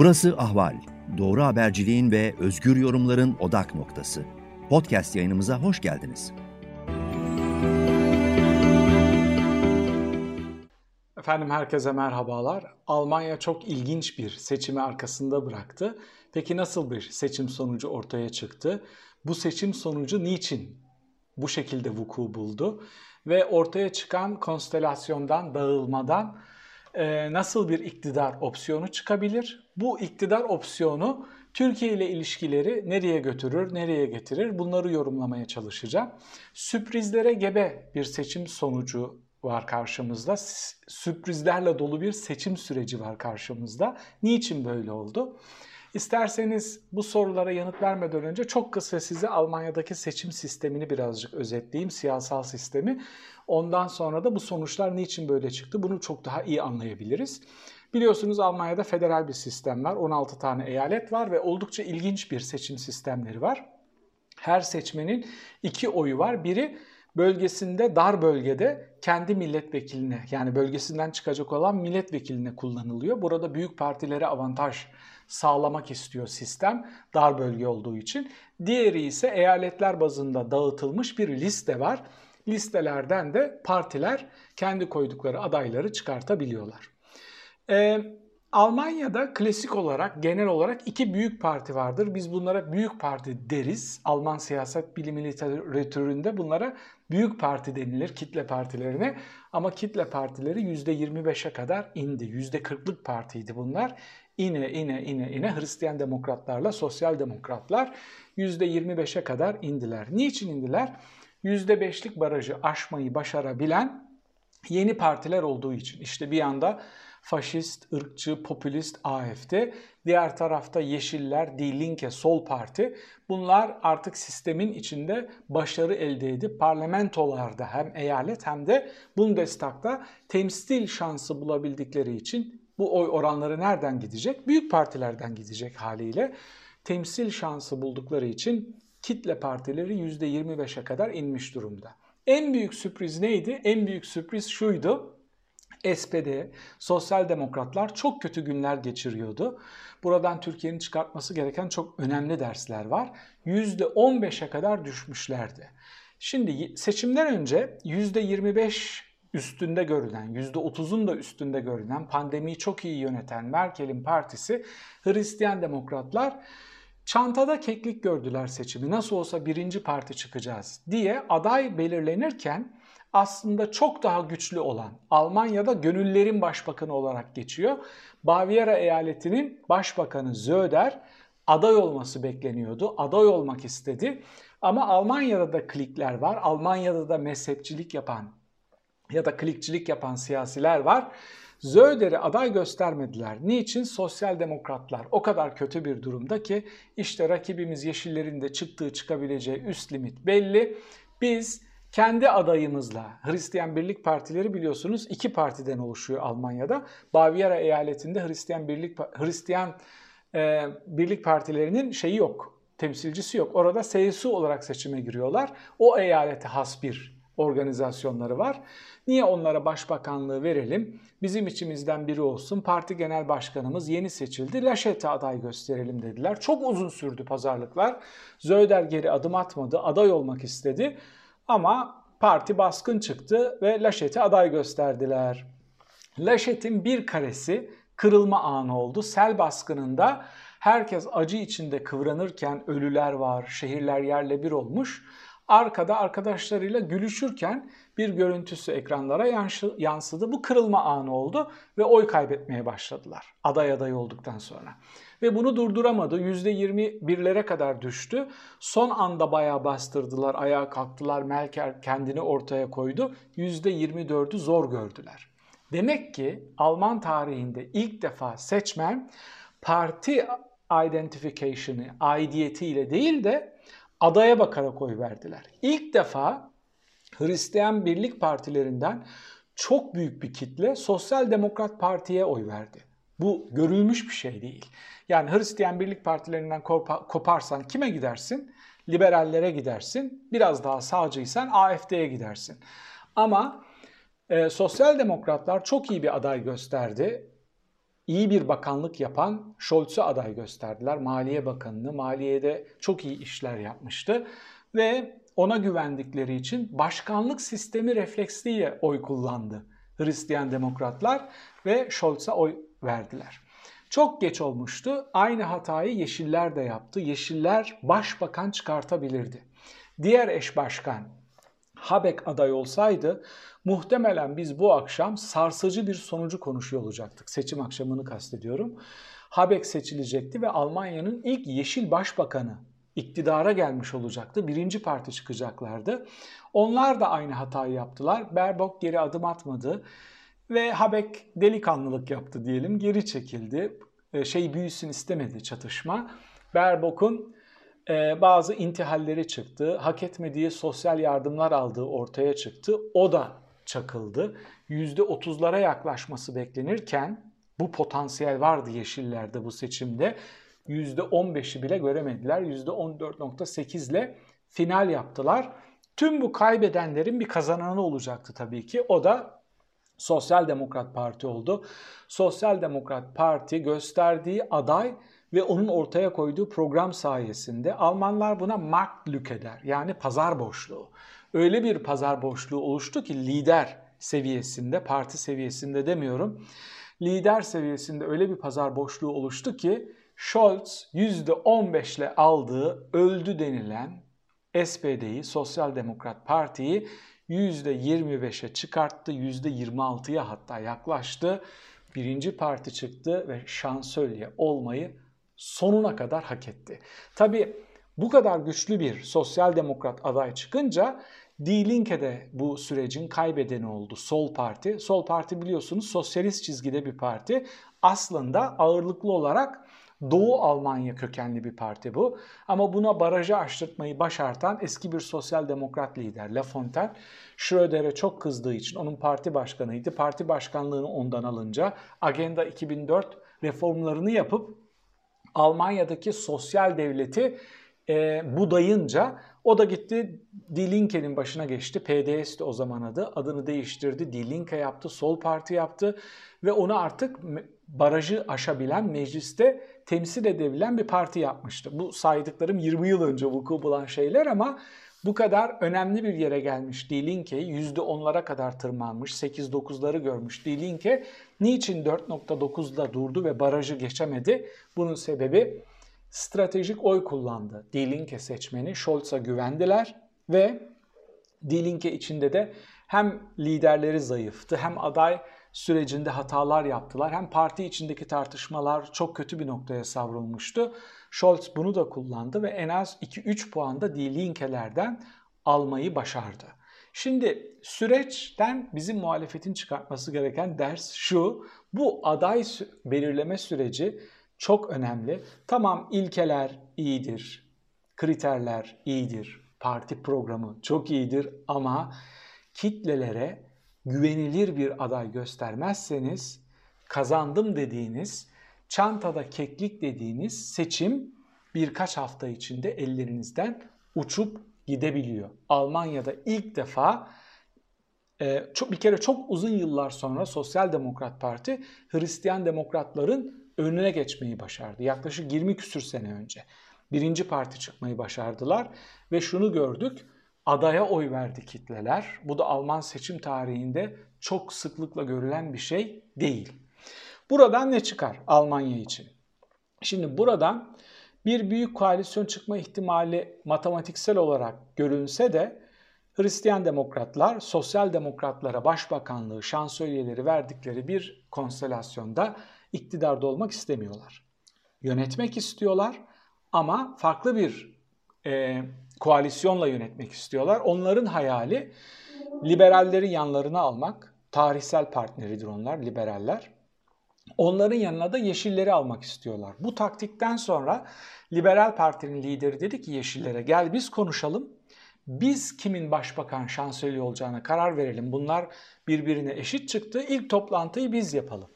Burası Ahval. Doğru haberciliğin ve özgür yorumların odak noktası. Podcast yayınımıza hoş geldiniz. Efendim herkese merhabalar. Almanya çok ilginç bir seçimi arkasında bıraktı. Peki nasıl bir seçim sonucu ortaya çıktı? Bu seçim sonucu niçin bu şekilde vuku buldu? Ve ortaya çıkan konstelasyondan, dağılmadan e, nasıl bir iktidar opsiyonu çıkabilir? Bu iktidar opsiyonu Türkiye ile ilişkileri nereye götürür, nereye getirir? Bunları yorumlamaya çalışacağım. Sürprizlere gebe bir seçim sonucu var karşımızda. Sürprizlerle dolu bir seçim süreci var karşımızda. Niçin böyle oldu? İsterseniz bu sorulara yanıt vermeden önce çok kısa size Almanya'daki seçim sistemini birazcık özetleyeyim, siyasal sistemi. Ondan sonra da bu sonuçlar niçin böyle çıktı bunu çok daha iyi anlayabiliriz. Biliyorsunuz Almanya'da federal bir sistem var. 16 tane eyalet var ve oldukça ilginç bir seçim sistemleri var. Her seçmenin iki oyu var. Biri bölgesinde dar bölgede kendi milletvekiline yani bölgesinden çıkacak olan milletvekiline kullanılıyor. Burada büyük partilere avantaj sağlamak istiyor sistem dar bölge olduğu için. Diğeri ise eyaletler bazında dağıtılmış bir liste var. Listelerden de partiler kendi koydukları adayları çıkartabiliyorlar. Ee, Almanya'da klasik olarak, genel olarak iki büyük parti vardır. Biz bunlara büyük parti deriz. Alman siyaset bilimi literatüründe bunlara büyük parti denilir kitle partilerine. Ama kitle partileri %25'e kadar indi. %40'lık partiydi bunlar. İne ine ine ine Hristiyan demokratlarla sosyal demokratlar %25'e kadar indiler. Niçin indiler? %5'lik barajı aşmayı başarabilen yeni partiler olduğu için. İşte bir yanda faşist, ırkçı, popülist AFD, diğer tarafta Yeşiller, Die Linke, Sol Parti. Bunlar artık sistemin içinde başarı elde edip parlamentolarda hem eyalet hem de Bundestag'da temsil şansı bulabildikleri için bu oy oranları nereden gidecek? Büyük partilerden gidecek haliyle. Temsil şansı buldukları için kitle partileri %25'e kadar inmiş durumda. En büyük sürpriz neydi? En büyük sürpriz şuydu. SPD, sosyal demokratlar çok kötü günler geçiriyordu. Buradan Türkiye'nin çıkartması gereken çok önemli dersler var. %15'e kadar düşmüşlerdi. Şimdi seçimden önce %25 üstünde görülen, %30'un da üstünde görülen, pandemiyi çok iyi yöneten Merkel'in partisi Hristiyan Demokratlar çantada keklik gördüler seçimi. Nasıl olsa birinci parti çıkacağız diye aday belirlenirken aslında çok daha güçlü olan Almanya'da gönüllerin başbakanı olarak geçiyor. Baviera eyaletinin başbakanı Söder aday olması bekleniyordu. Aday olmak istedi. Ama Almanya'da da klikler var. Almanya'da da mezhepçilik yapan ya da klikçilik yapan siyasiler var. Zöder'i aday göstermediler. Niçin? Sosyal demokratlar o kadar kötü bir durumda ki işte rakibimiz Yeşillerin de çıktığı çıkabileceği üst limit belli. Biz kendi adayımızla Hristiyan Birlik Partileri biliyorsunuz iki partiden oluşuyor Almanya'da. Baviera eyaletinde Hristiyan Birlik Hristiyan e, Birlik Partilerinin şeyi yok, temsilcisi yok. Orada CSU olarak seçime giriyorlar. O eyalete has bir organizasyonları var. Niye onlara başbakanlığı verelim? Bizim içimizden biri olsun. Parti genel başkanımız yeni seçildi. Laşet'e aday gösterelim dediler. Çok uzun sürdü pazarlıklar. Zöder geri adım atmadı. Aday olmak istedi. Ama parti baskın çıktı ve Laşet'e aday gösterdiler. Laşet'in bir karesi kırılma anı oldu. Sel baskınında herkes acı içinde kıvranırken ölüler var, şehirler yerle bir olmuş. Arkada arkadaşlarıyla gülüşürken bir görüntüsü ekranlara yansıdı. Bu kırılma anı oldu ve oy kaybetmeye başladılar aday aday olduktan sonra. Ve bunu durduramadı. %21'lere kadar düştü. Son anda bayağı bastırdılar, ayağa kalktılar. Melker kendini ortaya koydu. %24'ü zor gördüler. Demek ki Alman tarihinde ilk defa seçmen parti identification'ı, aidiyetiyle değil de adaya bakarak oy verdiler. İlk defa Hristiyan Birlik Partilerinden çok büyük bir kitle Sosyal Demokrat Parti'ye oy verdi. Bu görülmüş bir şey değil. Yani Hristiyan Birlik Partilerinden koparsan kime gidersin? Liberallere gidersin. Biraz daha sağcıysan AFD'ye gidersin. Ama e, sosyal demokratlar çok iyi bir aday gösterdi. İyi bir bakanlık yapan Scholz'u aday gösterdiler. Maliye Bakanı'nı, maliyede çok iyi işler yapmıştı ve ona güvendikleri için başkanlık sistemi refleksiyle oy kullandı Hristiyan demokratlar ve Scholz'a oy verdiler. Çok geç olmuştu. Aynı hatayı Yeşiller de yaptı. Yeşiller başbakan çıkartabilirdi. Diğer eş başkan Habeck aday olsaydı muhtemelen biz bu akşam sarsıcı bir sonucu konuşuyor olacaktık. Seçim akşamını kastediyorum. Habeck seçilecekti ve Almanya'nın ilk yeşil başbakanı iktidara gelmiş olacaktı. Birinci parti çıkacaklardı. Onlar da aynı hatayı yaptılar. Baerbock geri adım atmadı ve Habeck delikanlılık yaptı diyelim. Geri çekildi. E, şey büyüsün istemedi çatışma. Baerbock'un bazı intihalleri çıktı. Hak etmediği sosyal yardımlar aldığı ortaya çıktı. O da çakıldı. %30'lara yaklaşması beklenirken bu potansiyel vardı Yeşillerde bu seçimde. %15'i bile göremediler. %14.8 ile final yaptılar. Tüm bu kaybedenlerin bir kazananı olacaktı tabii ki. O da Sosyal Demokrat Parti oldu. Sosyal Demokrat Parti gösterdiği aday ve onun ortaya koyduğu program sayesinde Almanlar buna Marktlücke der. Yani pazar boşluğu. Öyle bir pazar boşluğu oluştu ki lider seviyesinde, parti seviyesinde demiyorum. Lider seviyesinde öyle bir pazar boşluğu oluştu ki Scholz %15 ile aldığı öldü denilen SPD'yi, Sosyal Demokrat Parti'yi %25'e çıkarttı, %26'ya hatta yaklaştı. Birinci parti çıktı ve şansölye olmayı sonuna kadar hak etti. Tabi bu kadar güçlü bir sosyal demokrat aday çıkınca Die Linke de bu sürecin kaybedeni oldu. Sol Parti. Sol Parti biliyorsunuz sosyalist çizgide bir parti. Aslında ağırlıklı olarak Doğu Almanya kökenli bir parti bu. Ama buna barajı aştırtmayı başartan eski bir sosyal demokrat lider La Fontaine, Schröder'e çok kızdığı için onun parti başkanıydı. Parti başkanlığını ondan alınca Agenda 2004 reformlarını yapıp Almanya'daki sosyal devleti e, budayınca o da gitti Die Linke'nin başına geçti. PDS de o zaman adı. Adını değiştirdi. Die yaptı. Sol Parti yaptı. Ve onu artık barajı aşabilen, mecliste temsil edebilen bir parti yapmıştı. Bu saydıklarım 20 yıl önce vuku bulan şeyler ama bu kadar önemli bir yere gelmiş Die Linke, %10'lara kadar tırmanmış, 8-9'ları görmüş Die Linke. Niçin 4.9'da durdu ve barajı geçemedi? Bunun sebebi stratejik oy kullandı. Die Linke seçmeni Scholz'a güvendiler ve Die Linke içinde de hem liderleri zayıftı hem aday sürecinde hatalar yaptılar. Hem parti içindeki tartışmalar çok kötü bir noktaya savrulmuştu. Scholz bunu da kullandı ve en az 2-3 puan da Die Linke'lerden almayı başardı. Şimdi süreçten bizim muhalefetin çıkartması gereken ders şu. Bu aday belirleme süreci çok önemli. Tamam ilkeler iyidir, kriterler iyidir, parti programı çok iyidir ama kitlelere güvenilir bir aday göstermezseniz kazandım dediğiniz, çantada keklik dediğiniz seçim birkaç hafta içinde ellerinizden uçup gidebiliyor. Almanya'da ilk defa e, bir kere çok uzun yıllar sonra Sosyal Demokrat Parti Hristiyan Demokratların önüne geçmeyi başardı. Yaklaşık 20 küsür sene önce. Birinci parti çıkmayı başardılar ve şunu gördük adaya oy verdi kitleler. Bu da Alman seçim tarihinde çok sıklıkla görülen bir şey değil. Buradan ne çıkar Almanya için? Şimdi buradan bir büyük koalisyon çıkma ihtimali matematiksel olarak görünse de Hristiyan demokratlar sosyal demokratlara başbakanlığı, şansölyeleri verdikleri bir konstelasyonda iktidarda olmak istemiyorlar. Yönetmek istiyorlar ama farklı bir e, koalisyonla yönetmek istiyorlar. Onların hayali liberalleri yanlarına almak. Tarihsel partneridir onlar, liberaller. Onların yanına da yeşilleri almak istiyorlar. Bu taktikten sonra Liberal Parti'nin lideri dedi ki yeşillere gel biz konuşalım. Biz kimin başbakan şansölye olacağına karar verelim. Bunlar birbirine eşit çıktı. İlk toplantıyı biz yapalım.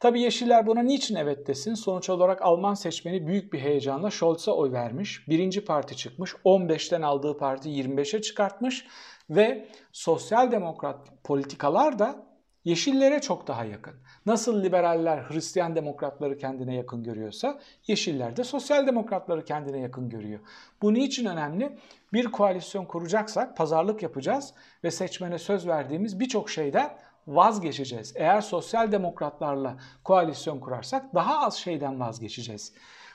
Tabi Yeşiller buna niçin evet desin? Sonuç olarak Alman seçmeni büyük bir heyecanla Scholz'a oy vermiş. Birinci parti çıkmış. 15'ten aldığı parti 25'e çıkartmış. Ve sosyal demokrat politikalar da Yeşillere çok daha yakın. Nasıl liberaller Hristiyan demokratları kendine yakın görüyorsa Yeşiller de sosyal demokratları kendine yakın görüyor. Bu niçin önemli? Bir koalisyon kuracaksak pazarlık yapacağız ve seçmene söz verdiğimiz birçok şeyden vazgeçeceğiz. Eğer sosyal demokratlarla koalisyon kurarsak daha az şeyden vazgeçeceğiz.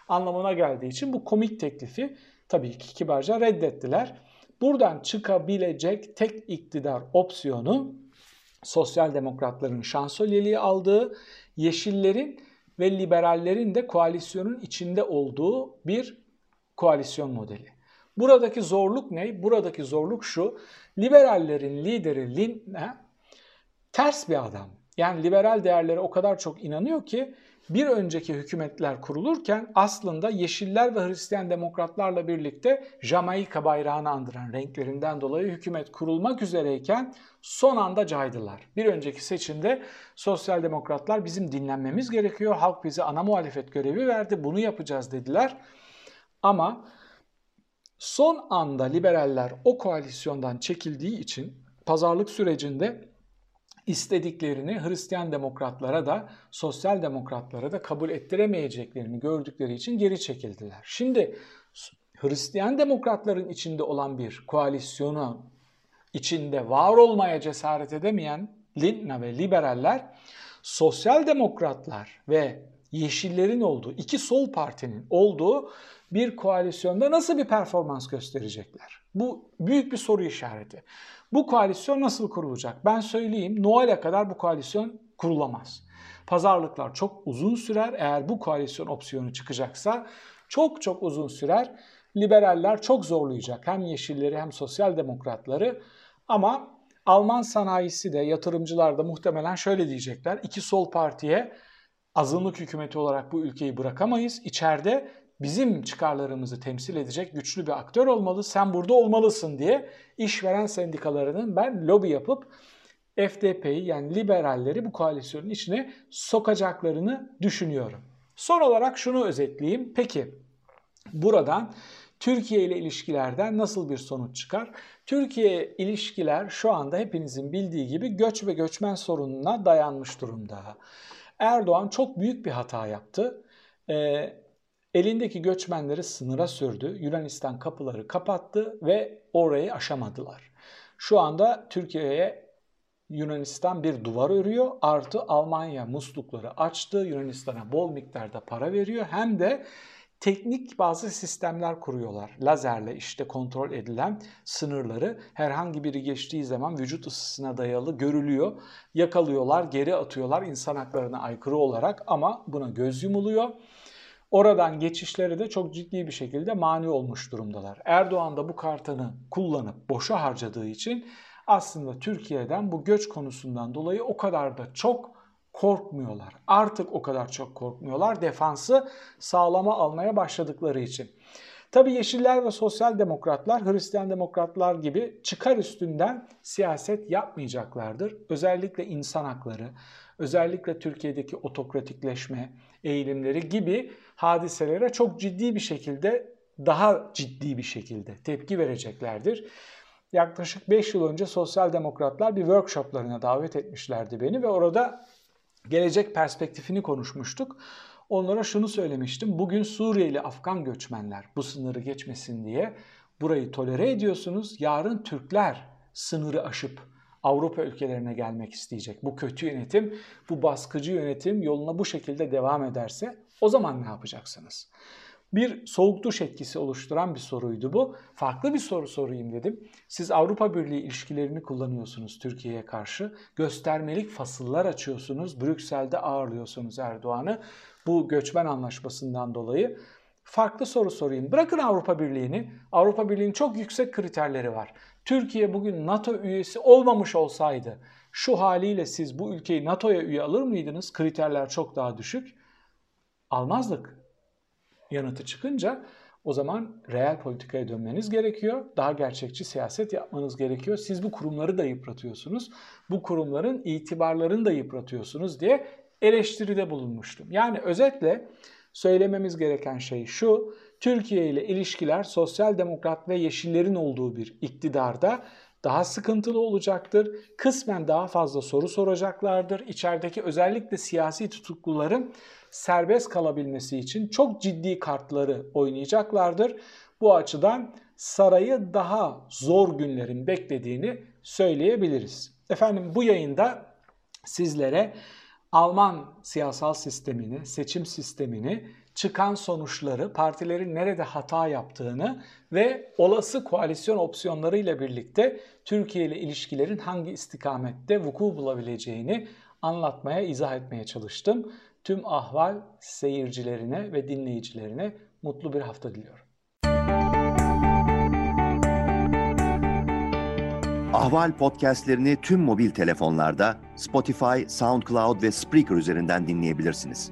Anlamına geldiği için bu komik teklifi tabii ki kibarca reddettiler. Buradan çıkabilecek tek iktidar opsiyonu sosyal demokratların şansölyeliği aldığı, yeşillerin ve liberallerin de koalisyonun içinde olduğu bir koalisyon modeli. Buradaki zorluk ne? Buradaki zorluk şu. Liberallerin lideri Lindner ters bir adam. Yani liberal değerlere o kadar çok inanıyor ki bir önceki hükümetler kurulurken aslında Yeşiller ve Hristiyan Demokratlarla birlikte Jamaika bayrağını andıran renklerinden dolayı hükümet kurulmak üzereyken son anda caydılar. Bir önceki seçimde Sosyal Demokratlar bizim dinlenmemiz gerekiyor, halk bize ana muhalefet görevi verdi, bunu yapacağız dediler. Ama son anda liberaller o koalisyondan çekildiği için pazarlık sürecinde istediklerini Hristiyan demokratlara da sosyal demokratlara da kabul ettiremeyeceklerini gördükleri için geri çekildiler. Şimdi Hristiyan demokratların içinde olan bir koalisyonu içinde var olmaya cesaret edemeyen Lindner ve liberaller sosyal demokratlar ve yeşillerin olduğu iki sol partinin olduğu bir koalisyonda nasıl bir performans gösterecekler? Bu büyük bir soru işareti. Bu koalisyon nasıl kurulacak? Ben söyleyeyim Noel'e kadar bu koalisyon kurulamaz. Pazarlıklar çok uzun sürer. Eğer bu koalisyon opsiyonu çıkacaksa çok çok uzun sürer. Liberaller çok zorlayacak hem yeşilleri hem sosyal demokratları ama Alman sanayisi de yatırımcılar da muhtemelen şöyle diyecekler. İki sol partiye azınlık hükümeti olarak bu ülkeyi bırakamayız. İçeride bizim çıkarlarımızı temsil edecek güçlü bir aktör olmalı. Sen burada olmalısın diye işveren sendikalarının ben lobi yapıp FDP'yi yani liberalleri bu koalisyonun içine sokacaklarını düşünüyorum. Son olarak şunu özetleyeyim. Peki buradan Türkiye ile ilişkilerden nasıl bir sonuç çıkar? Türkiye ilişkiler şu anda hepinizin bildiği gibi göç ve göçmen sorununa dayanmış durumda. Erdoğan çok büyük bir hata yaptı. Ee, elindeki göçmenleri sınıra sürdü. Yunanistan kapıları kapattı ve orayı aşamadılar. Şu anda Türkiye'ye Yunanistan bir duvar örüyor. Artı Almanya muslukları açtı. Yunanistan'a bol miktarda para veriyor. Hem de teknik bazı sistemler kuruyorlar. Lazerle işte kontrol edilen sınırları herhangi biri geçtiği zaman vücut ısısına dayalı görülüyor. Yakalıyorlar, geri atıyorlar insan haklarına aykırı olarak ama buna göz yumuluyor. Oradan geçişleri de çok ciddi bir şekilde mani olmuş durumdalar. Erdoğan da bu kartını kullanıp boşa harcadığı için aslında Türkiye'den bu göç konusundan dolayı o kadar da çok korkmuyorlar. Artık o kadar çok korkmuyorlar defansı sağlama almaya başladıkları için. Tabi Yeşiller ve Sosyal Demokratlar Hristiyan Demokratlar gibi çıkar üstünden siyaset yapmayacaklardır. Özellikle insan hakları, özellikle Türkiye'deki otokratikleşme eğilimleri gibi hadiselere çok ciddi bir şekilde daha ciddi bir şekilde tepki vereceklerdir. Yaklaşık 5 yıl önce sosyal demokratlar bir workshoplarına davet etmişlerdi beni ve orada gelecek perspektifini konuşmuştuk. Onlara şunu söylemiştim. Bugün Suriyeli Afgan göçmenler bu sınırı geçmesin diye burayı tolere ediyorsunuz. Yarın Türkler sınırı aşıp Avrupa ülkelerine gelmek isteyecek. Bu kötü yönetim, bu baskıcı yönetim yoluna bu şekilde devam ederse o zaman ne yapacaksınız? Bir soğuk duş etkisi oluşturan bir soruydu bu. Farklı bir soru sorayım dedim. Siz Avrupa Birliği ilişkilerini kullanıyorsunuz Türkiye'ye karşı. Göstermelik fasıllar açıyorsunuz. Brüksel'de ağırlıyorsunuz Erdoğan'ı. Bu göçmen anlaşmasından dolayı. Farklı soru sorayım. Bırakın Avrupa Birliği'ni. Avrupa Birliği'nin çok yüksek kriterleri var. Türkiye bugün NATO üyesi olmamış olsaydı şu haliyle siz bu ülkeyi NATO'ya üye alır mıydınız? Kriterler çok daha düşük. Almazdık. Yanıtı çıkınca o zaman reel politikaya dönmeniz gerekiyor. Daha gerçekçi siyaset yapmanız gerekiyor. Siz bu kurumları da yıpratıyorsunuz. Bu kurumların itibarlarını da yıpratıyorsunuz diye eleştiride bulunmuştum. Yani özetle söylememiz gereken şey şu. Türkiye ile ilişkiler sosyal demokrat ve yeşillerin olduğu bir iktidarda daha sıkıntılı olacaktır. Kısmen daha fazla soru soracaklardır. İçerideki özellikle siyasi tutukluların serbest kalabilmesi için çok ciddi kartları oynayacaklardır. Bu açıdan sarayı daha zor günlerin beklediğini söyleyebiliriz. Efendim bu yayında sizlere Alman siyasal sistemini, seçim sistemini, çıkan sonuçları, partilerin nerede hata yaptığını ve olası koalisyon opsiyonları ile birlikte Türkiye ile ilişkilerin hangi istikamette vuku bulabileceğini anlatmaya, izah etmeye çalıştım. Tüm ahval seyircilerine ve dinleyicilerine mutlu bir hafta diliyorum. Ahval podcastlerini tüm mobil telefonlarda Spotify, SoundCloud ve Spreaker üzerinden dinleyebilirsiniz.